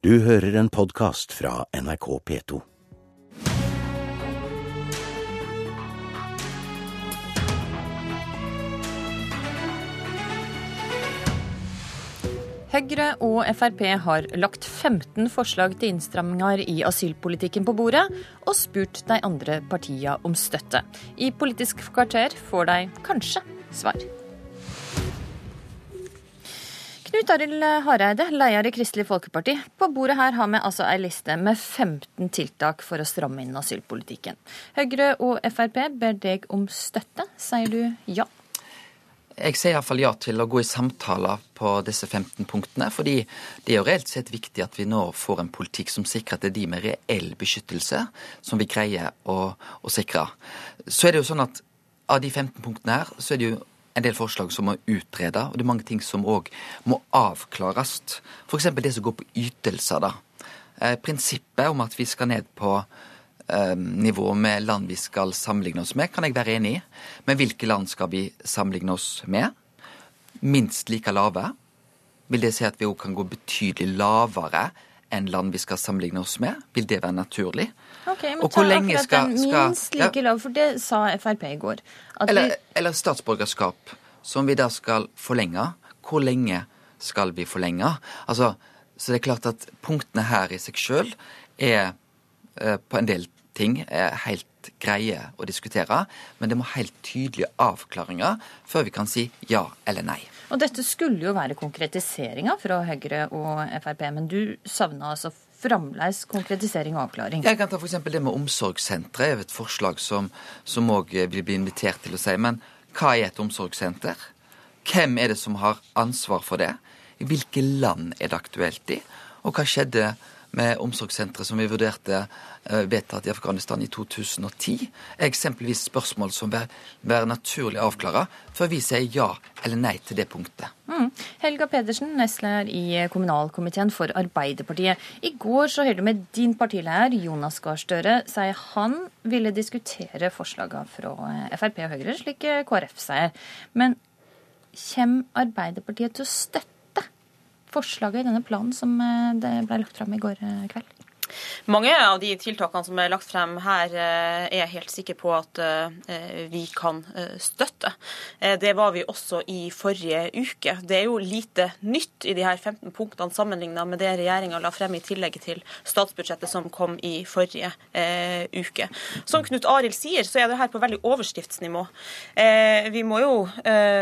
Du hører en podkast fra NRK P2. Høyre og Frp har lagt 15 forslag til innstramminger i asylpolitikken på bordet, og spurt de andre partiene om støtte. I Politisk kvarter får de kanskje svar. Knut Arild Hareide, leder i Kristelig Folkeparti. På bordet her har vi altså ei liste med 15 tiltak for å stramme inn asylpolitikken. Høyre og Frp ber deg om støtte. Sier du ja? Jeg sier iallfall ja til å gå i samtaler på disse 15 punktene. Fordi det er jo reelt sett viktig at vi nå får en politikk som sikrer at det er de med reell beskyttelse som vi greier å, å sikre. Så er det jo sånn at av de 15 punktene her, så er det jo en del forslag som må utrede, og det er mange ting som òg må avklares. F.eks. det som går på ytelser. da. Eh, prinsippet om at vi skal ned på eh, nivå med land vi skal sammenligne oss med, kan jeg være enig i. Men hvilke land skal vi sammenligne oss med? Minst like lave. Vil det si at vi òg kan gå betydelig lavere enn land vi skal sammenligne oss med? Vil det være naturlig? Ok, men Og ta lenge skal- den minst like ja. lav, for det sa Frp i går. Eller, vi, eller statsborgerskap, som vi da skal forlenge. Hvor lenge skal vi forlenge? Altså, så det er klart at punktene her i seg sjøl er eh, på en del ting er helt greie å diskutere, men det må helt tydelige avklaringer før vi kan si ja eller nei. og dette skulle jo være konkretiseringa fra Høyre og Frp, men du savna altså fremdeles konkretisering og avklaring. Jeg kan ta f.eks. det med omsorgssentre. er et forslag som òg vil bli invitert til å si. Men hva er et omsorgssenter? Hvem er det som har ansvar for det? I hvilke land er det aktuelt i? Og hva skjedde med omsorgssenteret som vi vurderte eh, vedtatt i Afghanistan i 2010? Er eksempelvis spørsmål som vil være naturlig avklare før vi sier ja eller nei til det punktet. Mm. Helga Pedersen, nestleder i kommunalkomiteen for Arbeiderpartiet. I går så hørte med din partileder Jonas Gahr Støre si han ville diskutere forslagene fra Frp og Høyre, slik KrF sier. Men kommer Arbeiderpartiet til å støtte forslaget i denne planen som eh, det ble lagt fram i går eh, kveld? Mange av de tiltakene som er lagt frem her, eh, er jeg helt sikker på at eh, vi kan eh, støtte. Det var vi også i forrige uke. Det er jo lite nytt i de her 15 punktene sammenlignet med det regjeringa la frem i tillegg til statsbudsjettet som kom i forrige uke. Som Knut Arild sier, så er det her på veldig overskriftsnivå. Vi må jo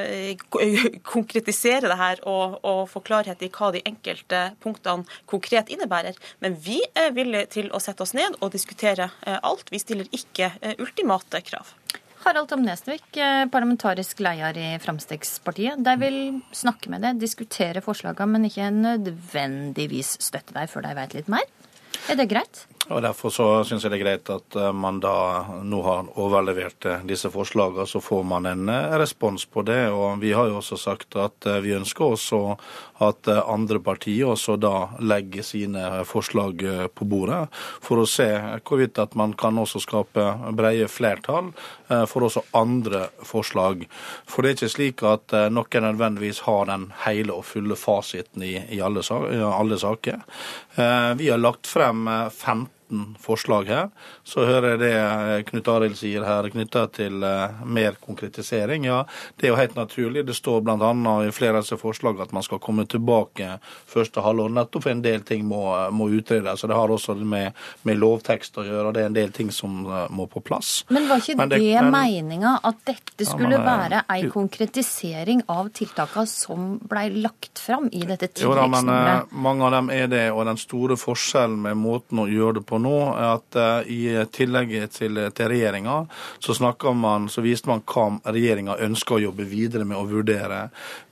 konkretisere det her og få klarhet i hva de enkelte punktene konkret innebærer. Men vi er villige til å sette oss ned og diskutere eh, alt. Vi stiller ikke eh, ultimate krav. Harald Tom Nesvik, eh, parlamentarisk leder i Fremskrittspartiet. De vil snakke med deg, diskutere forslagene, men ikke nødvendigvis støtte deg før de vet litt mer. Er det greit? Og Derfor så syns jeg det er greit at eh, man da nå har overlevert eh, disse forslagene, så får man en eh, respons på det. Og vi har jo også sagt at vi ønsker også at andre partier også da legger sine forslag på bordet, for å se hvorvidt at man kan også skape brede flertall for også andre forslag. For det er ikke slik at noen nødvendigvis har den hele og fulle fasiten i, alle, alle saker. Vi har lagt frem eh, 15 forslag her. Så hører jeg det eh, Knut Arild sier her knytta til eh, mer konkretisering. Ja, det er jo helt naturlig. Det står bl.a. i flere av disse forslagene at man skal komme tilbake første halvår. Nettopp for en del ting må, må utredes. Så det har også med, med lovtekst å gjøre, det er en del ting som eh, må på plass. Men var ikke Men det, det- meninga at dette skulle men, eh, være ei konkretisering av tiltakene som blei lagt fram i dette Jo da, men eh, mange av dem er det, og den store forskjellen med måten å gjøre det på nå, er at eh, i tillegg til, til regjeringa, så snakker man, så viste man hva regjeringa ønsker å jobbe videre med å vurdere.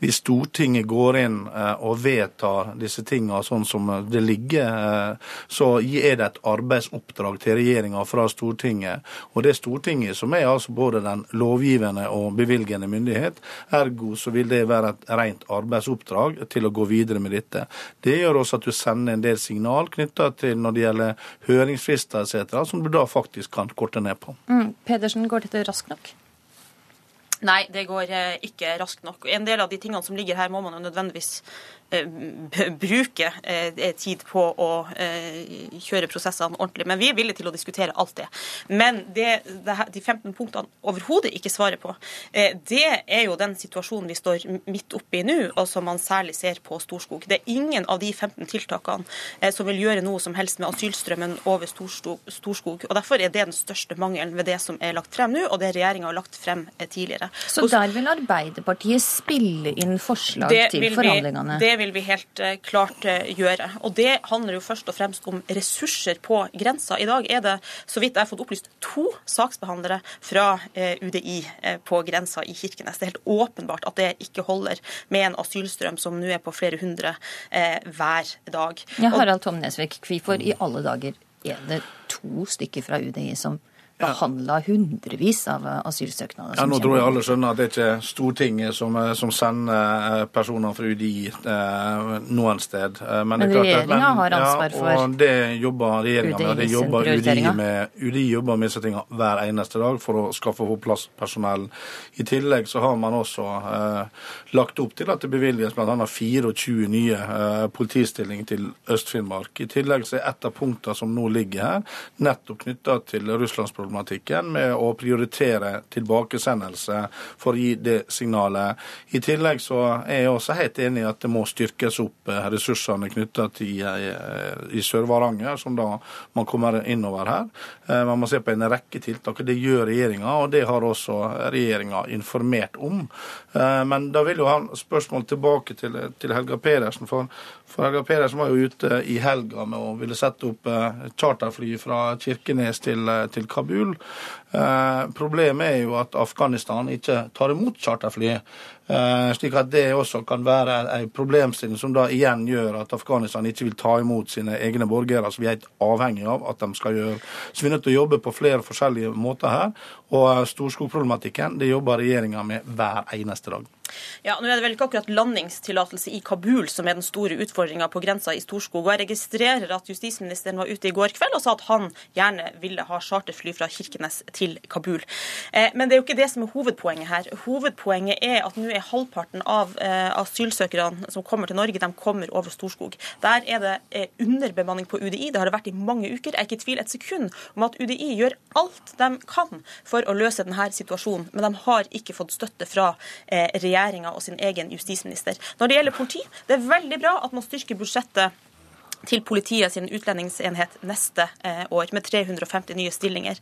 Hvis Stortinget går inn eh, og vedtar disse tinga sånn som det ligger, eh, så er det et arbeidsoppdrag til regjeringa fra Stortinget. Og det er Stortinget som er altså både den lovgivende og bevilgende myndighet. Ergo så vil det være et rent arbeidsoppdrag til å gå videre med dette. Det gjør også at du sender en del signal knytta til når det gjelder høringsfrister etc., som du da faktisk kan korte ned på. Mm. Pedersen, går dette raskt nok? Nei, det går eh, ikke raskt nok. En del av de tingene som ligger her, må man jo nødvendigvis bruke tid på å kjøre prosessene ordentlig. Men vi er villige til å diskutere alt det. Men det, det de 15 punktene overhodet ikke svarer på, det er jo den situasjonen vi står midt oppe i nå, og som man særlig ser på Storskog. Det er ingen av de 15 tiltakene som vil gjøre noe som helst med asylstrømmen over Storskog. og Derfor er det den største mangelen ved det som er lagt frem nå, og det regjeringa har lagt frem tidligere. Så der vil Arbeiderpartiet spille inn forslag til forhandlingene? Vi, det vil vi helt uh, klart uh, gjøre. Og det handler jo først og fremst om ressurser på grensa. I dag er det, så vidt jeg har fått opplyst, to saksbehandlere fra eh, UDI på grensa i Kirkenes. Det er helt åpenbart at det ikke holder med en asylstrøm som nå er på flere hundre hver dag. Ja, Harald Tom Nesvik, hvorfor i alle dager er det to stykker fra UDI som behandla hundrevis av asylsøknader. Ja, Nå tror jeg alle skjønner at det er ikke Stortinget som, eh, som sender eh, personer fra UDI eh, noen sted. Eh, men, men regjeringa har ansvar for ja, og det jobber regjeringa med. Det jobber UDI med. UDI jobber med disse tingene hver eneste dag for å skaffe på plass personell. I tillegg så har man også eh, lagt opp til at det bevilges bl.a. 24 nye eh, politistillinger til Øst-Finnmark. I tillegg så er et av punktene som nå ligger her, nettopp knytta til russlandsproblemet problematikken med å prioritere tilbakesendelse for å gi det signalet. I tillegg så er jeg også helt enig i at det må styrkes opp eh, ressursene knytta til eh, i Sør-Varanger, som da man kommer innover her. Eh, man må se på en rekke tiltak. Det gjør regjeringa, og det har også regjeringa informert om. Men da vil jo ha spørsmål tilbake til, til Helga Pedersen. For, for Helga Pedersen var jo ute i helga med å ville sette opp charterfly fra Kirkenes til, til Kabul jul. Eh, problemet er jo at Afghanistan ikke tar imot charterfly. Eh, slik at det også kan være en problemstilling som da igjen gjør at Afghanistan ikke vil ta imot sine egne borgere, som vi er helt avhengig av at de skal gjøre. Så vi er nødt til å jobbe på flere forskjellige måter her. Og storskogproblematikken det jobber regjeringa med hver eneste dag. Ja, nå er det vel ikke akkurat landingstillatelse i Kabul som er den store utfordringa på grensa i Storskog. og Jeg registrerer at justisministeren var ute i går kveld og sa at han gjerne ville ha charterfly fra Kirkenes til Kabul. Eh, men det er jo ikke det som er hovedpoenget her. Hovedpoenget er at nå er halvparten av eh, asylsøkerne som kommer til Norge, de kommer over Storskog. Der er det eh, underbemanning på UDI. Det har det vært i mange uker. Jeg er ikke i tvil et sekund om at UDI gjør alt de kan for å løse denne situasjonen, men de har ikke fått støtte fra regjeringen regjeringa og sin egen justisminister. Når det gjelder politi, det er veldig bra at man styrker budsjettet til politiet sin utlendingsenhet neste eh, år, med 350 nye stillinger.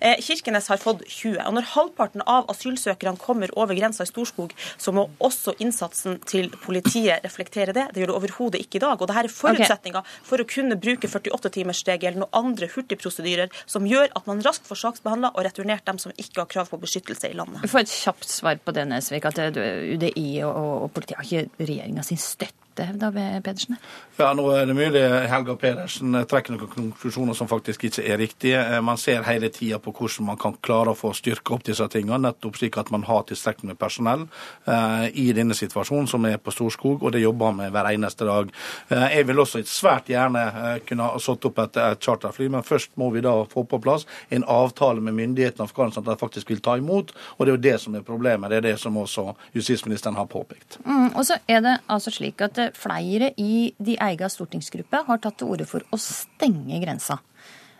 Eh, Kirkenes har fått 20. og Når halvparten av asylsøkerne kommer over grensa i Storskog, så må også innsatsen til politiet reflektere det. Det gjør det overhodet ikke i dag. og Dette er forutsetninga okay. for å kunne bruke 48-timersregelen og andre hurtigprosedyrer som gjør at man raskt får saksbehandla og returnert dem som ikke har krav på beskyttelse i landet. Vi får et kjapt svar på det, Nesvik, at UDI og, og politiet har ikke regjeringa sin støtte hevda Pedersen? Ja, nå er det mulig Helga Pedersen trekker noen konklusjoner som faktisk ikke er riktige. Eh, man ser hele tida på hvordan man kan klare å få styrke opp disse tingene, nettopp slik at man har tilstrekkelig med personell eh, i denne situasjonen som er på Storskog, og det jobber man med hver eneste dag. Eh, jeg vil også svært gjerne kunne ha satt opp et, et, charterfly, men først må vi da få på plass en avtale med myndighetene i Afghanistan at de faktisk vil ta imot, og det er jo det som er problemet. Det er det som også justisministeren har påpekt. Mm, og så er det altså slik at flere i de egen stortingsgruppe har tatt til orde for å stenge grensa.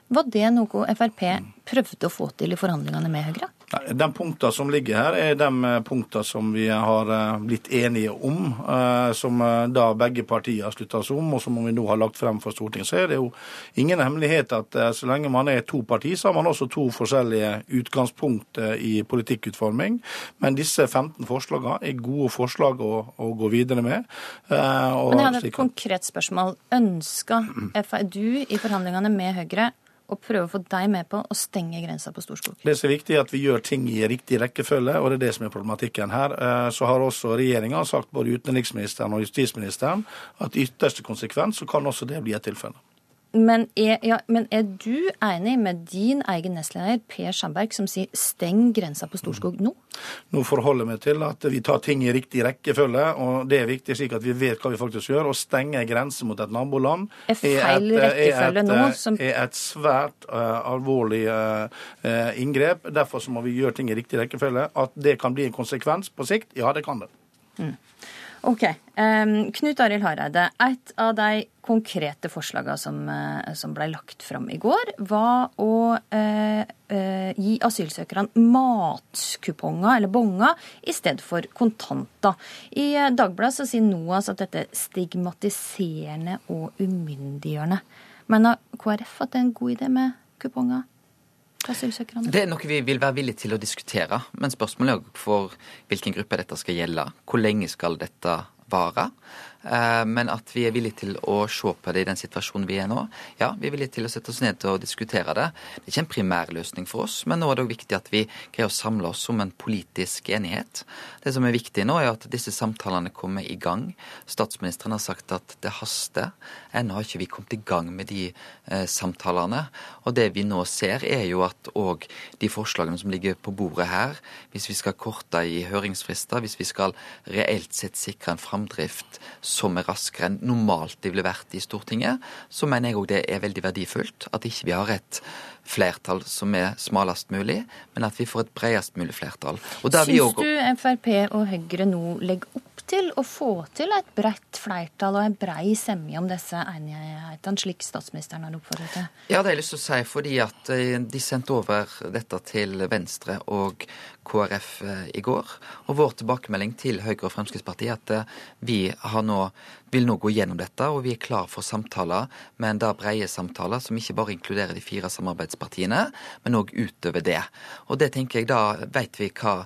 Var det noe Frp prøvde å få til i forhandlingene med Høyre? De punktene som ligger her, er de eh, punktene som vi har eh, blitt enige om. Eh, som da begge partier har slutta seg om, og som vi nå har lagt frem for Stortinget. Så er det jo ingen hemmelighet at så lenge man er to partier, så har man også to forskjellige utgangspunkt i politikkutforming. Men disse 15 forslagene er gode forslag å, å gå videre med. Men jeg hadde et konkret spørsmål. Ønska du i forhandlingene med Høyre og prøve å få deg med på å stenge grensa på Storskog? Det som er viktig, er at vi gjør ting i riktig rekkefølge, og det er det som er problematikken her. Eh, så har også regjeringa sagt, både utenriksministeren og justisministeren, at i ytterste konsekvens så kan også det bli et tilfelle. Men er, ja, men er, du enig med din egen nestleder Per Sandberg, som sier 'steng grensa på Storskog' nå? Nå forholder jeg meg til at vi tar ting i riktig rekkefølge, og det er viktig slik at vi vet hva vi faktisk gjør. Å stenge grenser mot et naboland er, feil er, et, er, et, nå, som... er et svært uh, alvorlig uh, inngrep. Derfor så må vi gjøre ting i riktig rekkefølge. At det kan bli en konsekvens på sikt, ja det kan det. Mm. Ok. Um, Knut Arild Hareide, et av de konkrete forslagene som, uh, som ble lagt fram i går, var å uh, uh, gi asylsøkerne matkuponger, eller bonger, i stedet for kontanter. I Dagbladet sier NOAS at dette er stigmatiserende og umyndiggjørende. Mener KrF at det er en god idé med kuponger? Det er noe vi vil være villige til å diskutere. Men spørsmålet er for hvilken gruppe dette skal gjelde. Hvor lenge skal dette vare? Eh, men at vi er villige til å se på det i den situasjonen vi er nå. Ja, vi er villige til å sette oss ned og diskutere det. Det er ikke en primærløsning for oss, men nå er det òg viktig at vi greier å samle oss om en politisk enighet. Det som er viktig nå, er at disse samtalene kommer i gang. Statsministeren har sagt at det haster. Ennå har ikke vi kommet i gang med de eh, samtalene. Og det vi nå ser, er jo at òg de forslagene som ligger på bordet her, hvis vi skal korte i høringsfrister, hvis vi skal reelt sett sikre en framdrift som er raskere enn normalt de ville vært i Stortinget, så mener jeg òg det er veldig verdifullt at ikke vi har et flertall som er smalest mulig, men at vi får et bredest mulig flertall. Syns du Frp og Høyre nå legger opp til å få til et bredt flertall og en brei semje om disse enighetene, slik statsministeren har oppfordret til? Ja, det har jeg lyst til å si, fordi at eh, de sendte over dette til Venstre og KrF eh, i går. Og vår tilbakemelding til Høyre og Fremskrittspartiet er at eh, vi nå, vil nå gå gjennom dette, og vi er klar for samtaler, men da breie samtaler som ikke bare inkluderer de fire samarbeidspartiene, men òg utover det. Og det tenker jeg, da vet vi hva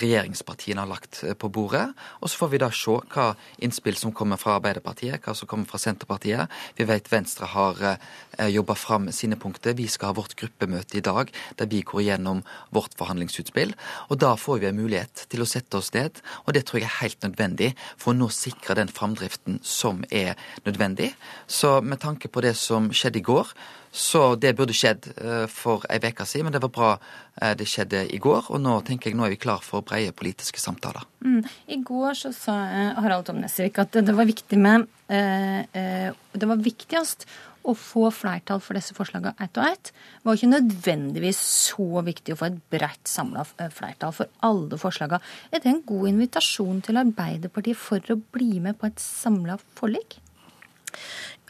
regjeringspartiene har lagt eh, på bordet. Og så får vi da se hva innspill som kommer fra Arbeiderpartiet, hva som kommer fra Senterpartiet. Vi vet Venstre har eh, jobba fram sine punkter. Vi skal ha vårt gruppemøte i dag der vi går gjennom vårt forhandlingsutspill. Og da får vi en mulighet til å sette oss ned, og det tror jeg er helt nødvendig for å nå sikre den framdriften som er nødvendig. Så med tanke på det som skjedde i går, så det burde skjedd eh, for ei uke siden, men det var bra eh, det skjedde i går. Og nå tenker jeg nå er vi klar for breie politiske samtaler. Mm. I går så sa eh, Harald Tom Nesvik at det var viktig med Det var viktigst å få flertall for disse forslagene ett og ett. Var ikke nødvendigvis så viktig å få et bredt samla flertall for alle forslagene. Er det en god invitasjon til Arbeiderpartiet for å bli med på et samla forlik?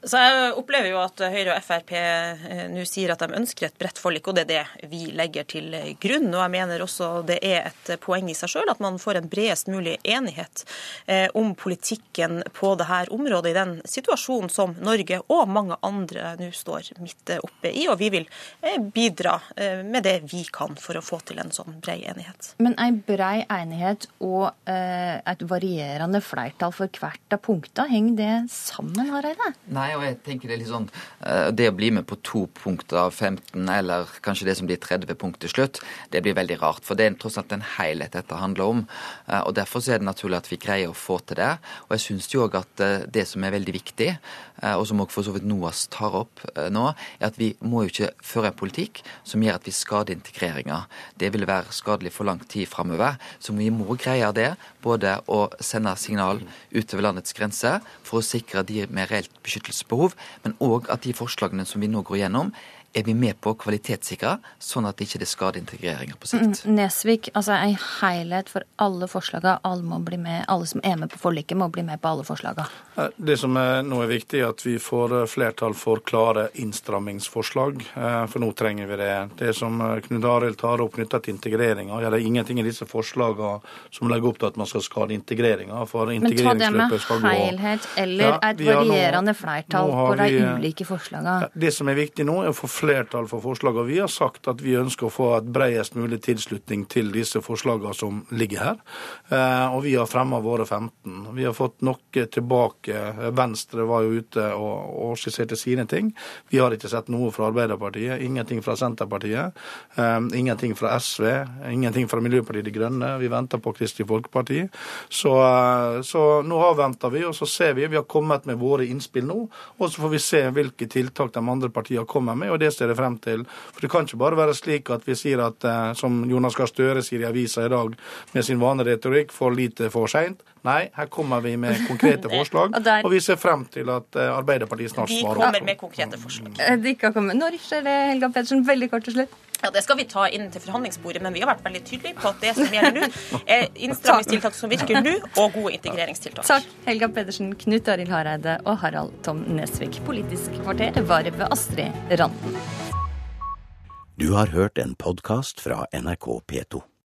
Så Jeg opplever jo at Høyre og Frp eh, nå sier at de ønsker et bredt forlik, og det er det vi legger til grunn. Og jeg mener også det er et poeng i seg sjøl at man får en bredest mulig enighet eh, om politikken på dette området i den situasjonen som Norge og mange andre nå står midt oppe i. Og vi vil eh, bidra med det vi kan for å få til en sånn bred enighet. Men en bred enighet og et varierende flertall for hvert av punktene, henger det sammen, Hareide? Nei, og jeg tenker Det er litt sånn, eh, det å bli med på to punkter av 15, eller kanskje det som blir 30 punkt til slutt, det blir veldig rart. For det er tross alt en helhet dette handler om. Eh, og Derfor er det naturlig at vi greier å få til det. Og jeg syns jo òg at eh, det som er veldig viktig, og som også for så vidt NOAS tar opp nå, er at vi må jo ikke føre en politikk som gjør at vi skader integreringa. Det ville være skadelig for lang tid framover. Så vi må greie det, både å sende signal utover landets grenser for å sikre de med reelt beskyttelse behov, men òg at de forslagene som vi nå går gjennom, er vi med på å kvalitetssikre, sånn at det ikke skader integreringa på sikt. Nesvik, altså en helhet for alle forslagene. Alle må bli med, alle som er med på forliket, må bli med på alle forslagene. Det som er nå er viktig, er at vi får eh, flertall for klare innstrammingsforslag. Eh, for nå trenger vi det. Det som eh, Knut Arild tar opp knytta til integreringa, ja, det er ingenting i disse forslagene som legger opp til at man skal skade integreringa. Men ta det med helhet eller ja, et varierende nå, flertall nå på de ulike forslagene. Det som er viktig nå, er å få flertall for forslagene. Vi har sagt at vi ønsker å få et bredest mulig tilslutning til disse forslagene som ligger her. Eh, og vi har fremma våre 15. Vi har fått noe tilbake. Venstre var jo ute og, og skisserte sine ting. Vi har ikke sett noe fra Arbeiderpartiet, ingenting fra Senterpartiet, um, ingenting fra SV, ingenting fra Miljøpartiet De Grønne. Vi venter på Kristelig Folkeparti. Så, så nå avventer vi, og så ser vi. Vi har kommet med våre innspill nå, og så får vi se hvilke tiltak de andre partiene kommer med. og det ser jeg frem til. For Det kan ikke bare være slik at vi sier at, eh, som Jonas Gahr Støre sier i avisa i dag med sin vaneretorikk, for lite for seint. Nei, her kommer vi med konkrete forslag, og, der... og vi ser frem til at eh, Arbeiderpartiet snart svarer. De kommer med konkrete forslag. De de kan komme. Når skjer det, Helga Pedersen? Veldig kort til slutt. Ja, Det skal vi ta inn til forhandlingsbordet, men vi har vært veldig tydelige på at det som gjelder nå, er innstrammingstiltak som virker nå, og gode integreringstiltak. Takk, Helga Pedersen, Knut Arild Hareide og Harald Tom Nesvik. Politisk kvarter var ved Astrid Randen. Du har hørt en podkast fra NRK P2.